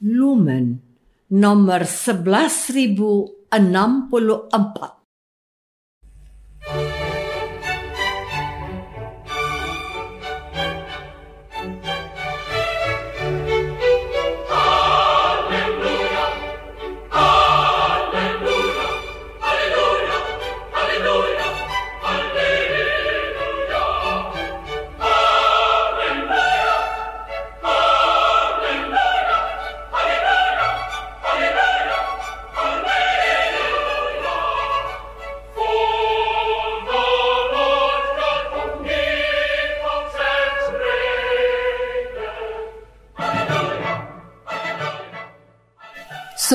Lumen nomor 11064.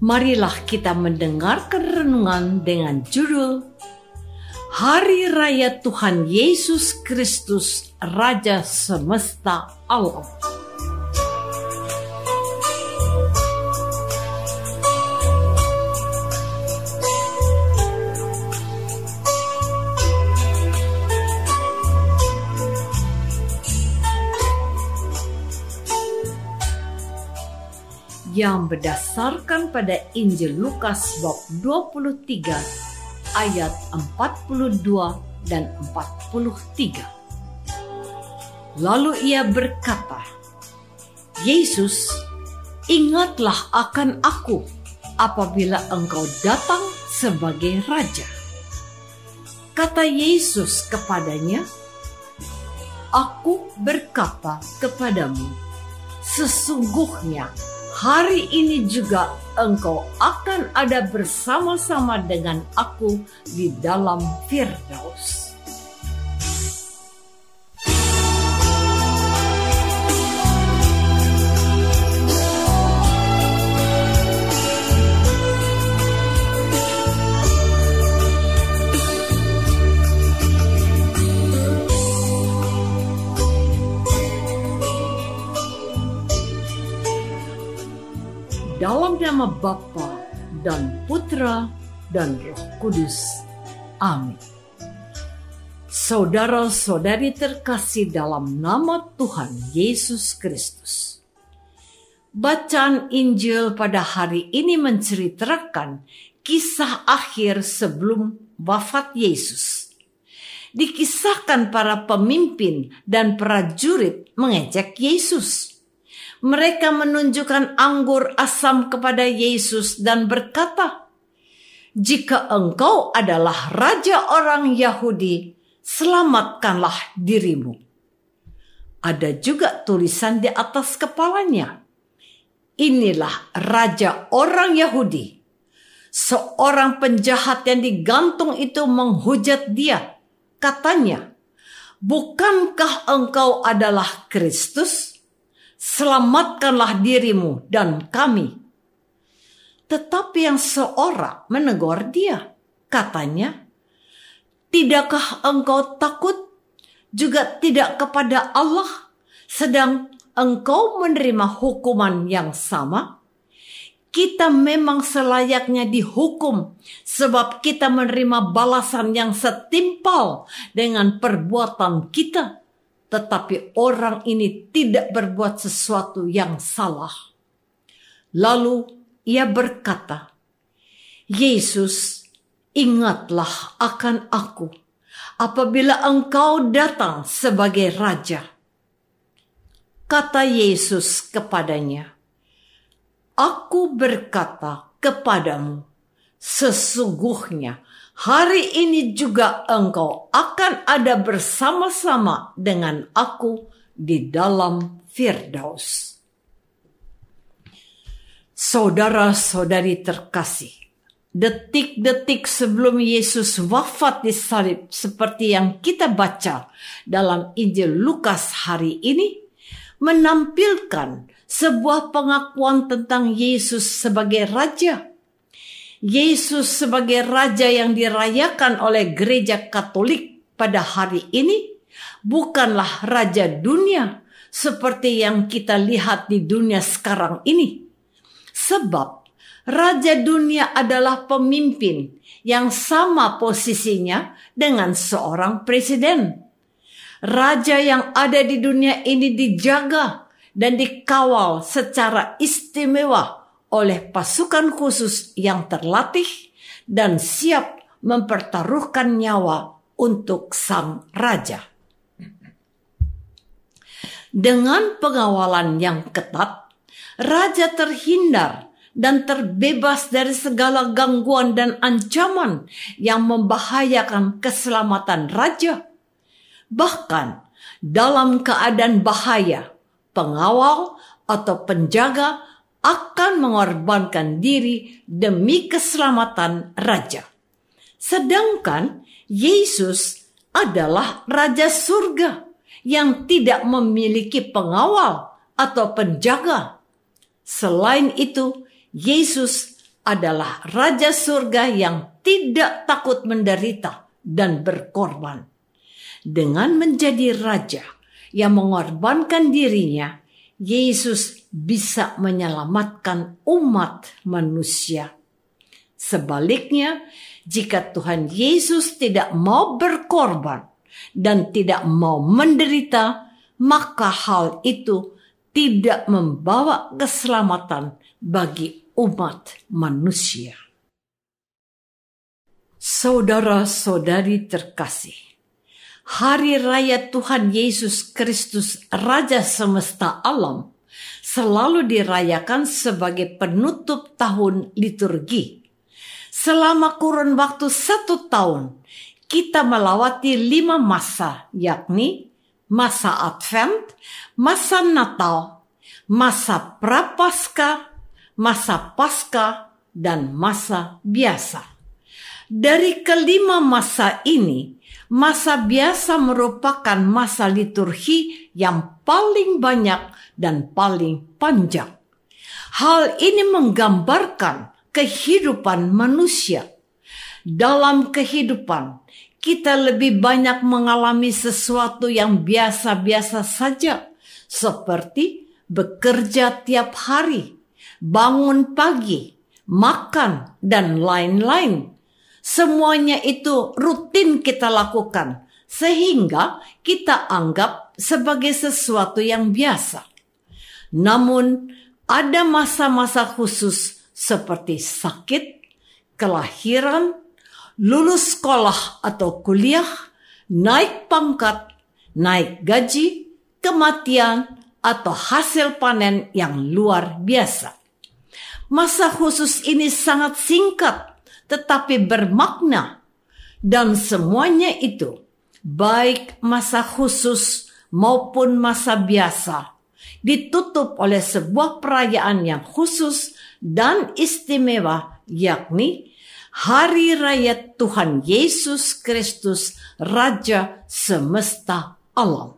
marilah kita mendengarkan renungan dengan judul Hari Raya Tuhan Yesus Kristus Raja Semesta Allah. Yang berdasarkan pada Injil Lukas bab 23 ayat 42 dan 43. Lalu ia berkata, Yesus, ingatlah akan aku apabila engkau datang sebagai raja. Kata Yesus kepadanya, Aku berkata kepadamu, sesungguhnya hari ini juga engkau akan ada bersama-sama dengan aku di dalam Firdaus. Dalam nama Bapa dan Putra dan Roh Kudus. Amin. Saudara-saudari terkasih dalam nama Tuhan Yesus Kristus. Bacaan Injil pada hari ini menceritakan kisah akhir sebelum wafat Yesus. Dikisahkan para pemimpin dan prajurit mengejek Yesus mereka menunjukkan anggur asam kepada Yesus dan berkata, "Jika engkau adalah raja orang Yahudi, selamatkanlah dirimu." Ada juga tulisan di atas kepalanya, "Inilah raja orang Yahudi." Seorang penjahat yang digantung itu menghujat dia. Katanya, "Bukankah engkau adalah Kristus?" Selamatkanlah dirimu dan kami. Tetapi yang seorang menegur dia, katanya, Tidakkah engkau takut juga tidak kepada Allah, sedang engkau menerima hukuman yang sama? Kita memang selayaknya dihukum, sebab kita menerima balasan yang setimpal dengan perbuatan kita tetapi orang ini tidak berbuat sesuatu yang salah. Lalu ia berkata, "Yesus, ingatlah akan aku apabila engkau datang sebagai raja." Kata Yesus kepadanya, Aku berkata kepadamu, sesungguhnya hari ini juga engkau akan ada bersama-sama dengan aku di dalam Firdaus. Saudara-saudari terkasih, detik-detik sebelum Yesus wafat di salib seperti yang kita baca dalam Injil Lukas hari ini menampilkan sebuah pengakuan tentang Yesus sebagai raja. Yesus sebagai raja yang dirayakan oleh gereja Katolik pada hari ini bukanlah raja dunia seperti yang kita lihat di dunia sekarang ini. Sebab raja dunia adalah pemimpin yang sama posisinya dengan seorang presiden. Raja yang ada di dunia ini dijaga dan dikawal secara istimewa oleh pasukan khusus yang terlatih dan siap mempertaruhkan nyawa untuk sang raja. Dengan pengawalan yang ketat, raja terhindar dan terbebas dari segala gangguan dan ancaman yang membahayakan keselamatan raja. Bahkan dalam keadaan bahaya, pengawal atau penjaga akan mengorbankan diri demi keselamatan raja. Sedangkan Yesus adalah raja surga yang tidak memiliki pengawal atau penjaga. Selain itu, Yesus adalah raja surga yang tidak takut menderita dan berkorban. Dengan menjadi raja, yang mengorbankan dirinya, Yesus bisa menyelamatkan umat manusia. Sebaliknya, jika Tuhan Yesus tidak mau berkorban dan tidak mau menderita, maka hal itu tidak membawa keselamatan bagi umat manusia. Saudara-saudari terkasih, Hari Raya Tuhan Yesus Kristus Raja semesta alam selalu dirayakan sebagai penutup tahun liturgi. Selama kurun waktu satu tahun, kita melawati lima masa, yakni masa Advent, masa Natal, masa Prapaskah, masa Paskah, dan masa biasa. Dari kelima masa ini, masa biasa merupakan masa liturgi yang paling banyak dan paling panjang. Hal ini menggambarkan kehidupan manusia. Dalam kehidupan, kita lebih banyak mengalami sesuatu yang biasa-biasa saja, seperti bekerja tiap hari, bangun pagi, makan, dan lain-lain Semuanya itu rutin kita lakukan, sehingga kita anggap sebagai sesuatu yang biasa. Namun, ada masa-masa khusus seperti sakit, kelahiran, lulus sekolah atau kuliah, naik pangkat, naik gaji, kematian, atau hasil panen yang luar biasa. Masa khusus ini sangat singkat tetapi bermakna. Dan semuanya itu, baik masa khusus maupun masa biasa, ditutup oleh sebuah perayaan yang khusus dan istimewa, yakni Hari Raya Tuhan Yesus Kristus, Raja semesta alam.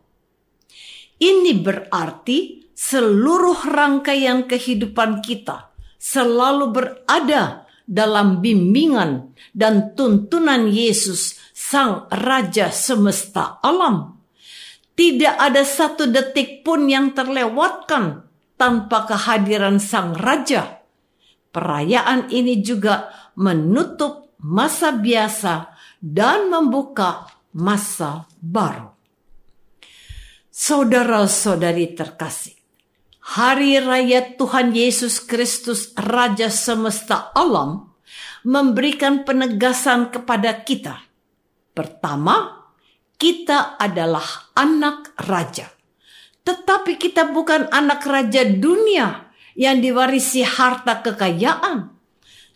Ini berarti seluruh rangkaian kehidupan kita selalu berada dalam bimbingan dan tuntunan Yesus, Sang Raja semesta alam. Tidak ada satu detik pun yang terlewatkan tanpa kehadiran Sang Raja. Perayaan ini juga menutup masa biasa dan membuka masa baru. Saudara-saudari terkasih, Hari Raya Tuhan Yesus Kristus Raja semesta alam memberikan penegasan kepada kita. Pertama, kita adalah anak raja. Tetapi kita bukan anak raja dunia yang diwarisi harta kekayaan,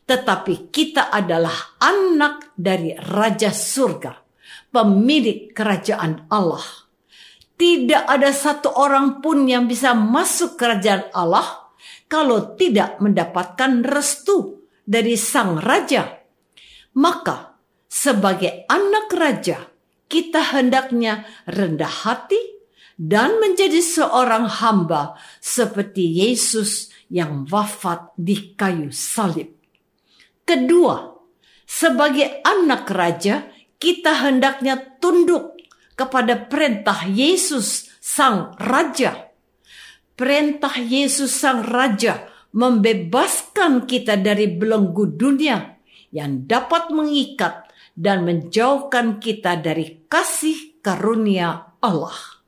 tetapi kita adalah anak dari Raja Surga, pemilik kerajaan Allah. Tidak ada satu orang pun yang bisa masuk kerajaan Allah kalau tidak mendapatkan restu dari Sang Raja. Maka, sebagai anak raja, kita hendaknya rendah hati dan menjadi seorang hamba seperti Yesus yang wafat di kayu salib. Kedua, sebagai anak raja, kita hendaknya tunduk kepada perintah Yesus Sang Raja. Perintah Yesus Sang Raja membebaskan kita dari belenggu dunia yang dapat mengikat dan menjauhkan kita dari kasih karunia Allah.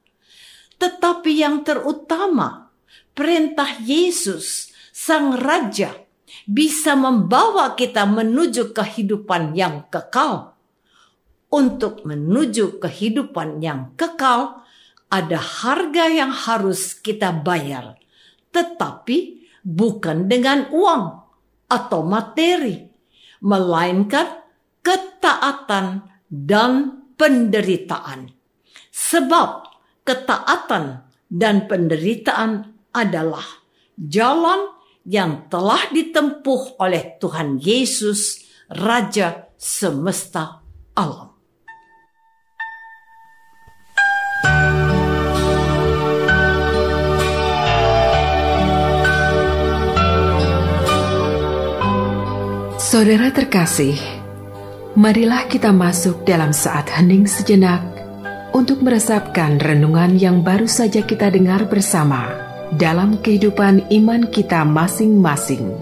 Tetapi yang terutama, perintah Yesus, Sang Raja, bisa membawa kita menuju kehidupan yang kekal. Untuk menuju kehidupan yang kekal, ada harga yang harus kita bayar, tetapi bukan dengan uang atau materi, melainkan ketaatan dan penderitaan. Sebab ketaatan dan penderitaan adalah jalan yang telah ditempuh oleh Tuhan Yesus, Raja semesta alam. Saudara terkasih, Marilah kita masuk dalam saat hening sejenak untuk meresapkan renungan yang baru saja kita dengar bersama dalam kehidupan iman kita masing-masing.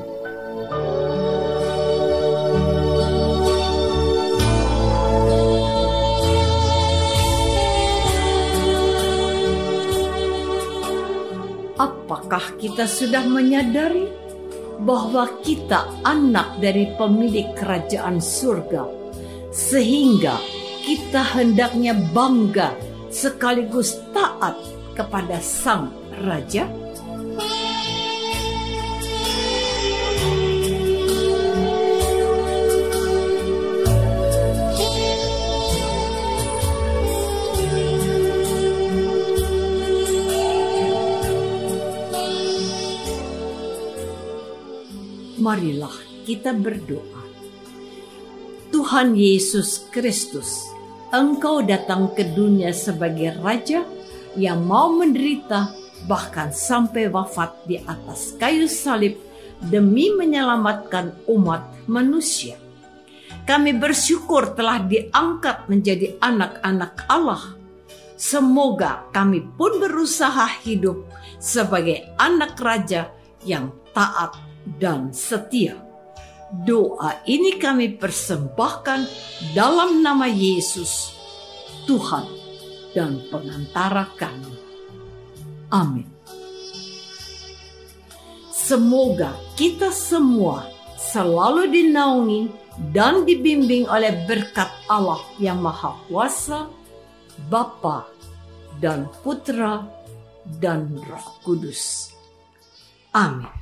Apakah kita sudah menyadari bahwa kita anak dari pemilik kerajaan surga? sehingga kita hendaknya bangga sekaligus taat kepada Sang Raja? Marilah kita berdoa. Tuhan Yesus Kristus, Engkau datang ke dunia sebagai Raja yang mau menderita bahkan sampai wafat di atas kayu salib demi menyelamatkan umat manusia. Kami bersyukur telah diangkat menjadi anak-anak Allah. Semoga kami pun berusaha hidup sebagai anak raja yang taat dan setia. Doa ini kami persembahkan dalam nama Yesus, Tuhan dan pengantara kami. Amin. Semoga kita semua selalu dinaungi dan dibimbing oleh berkat Allah yang Maha Kuasa, Bapa dan Putra dan Roh Kudus. Amin.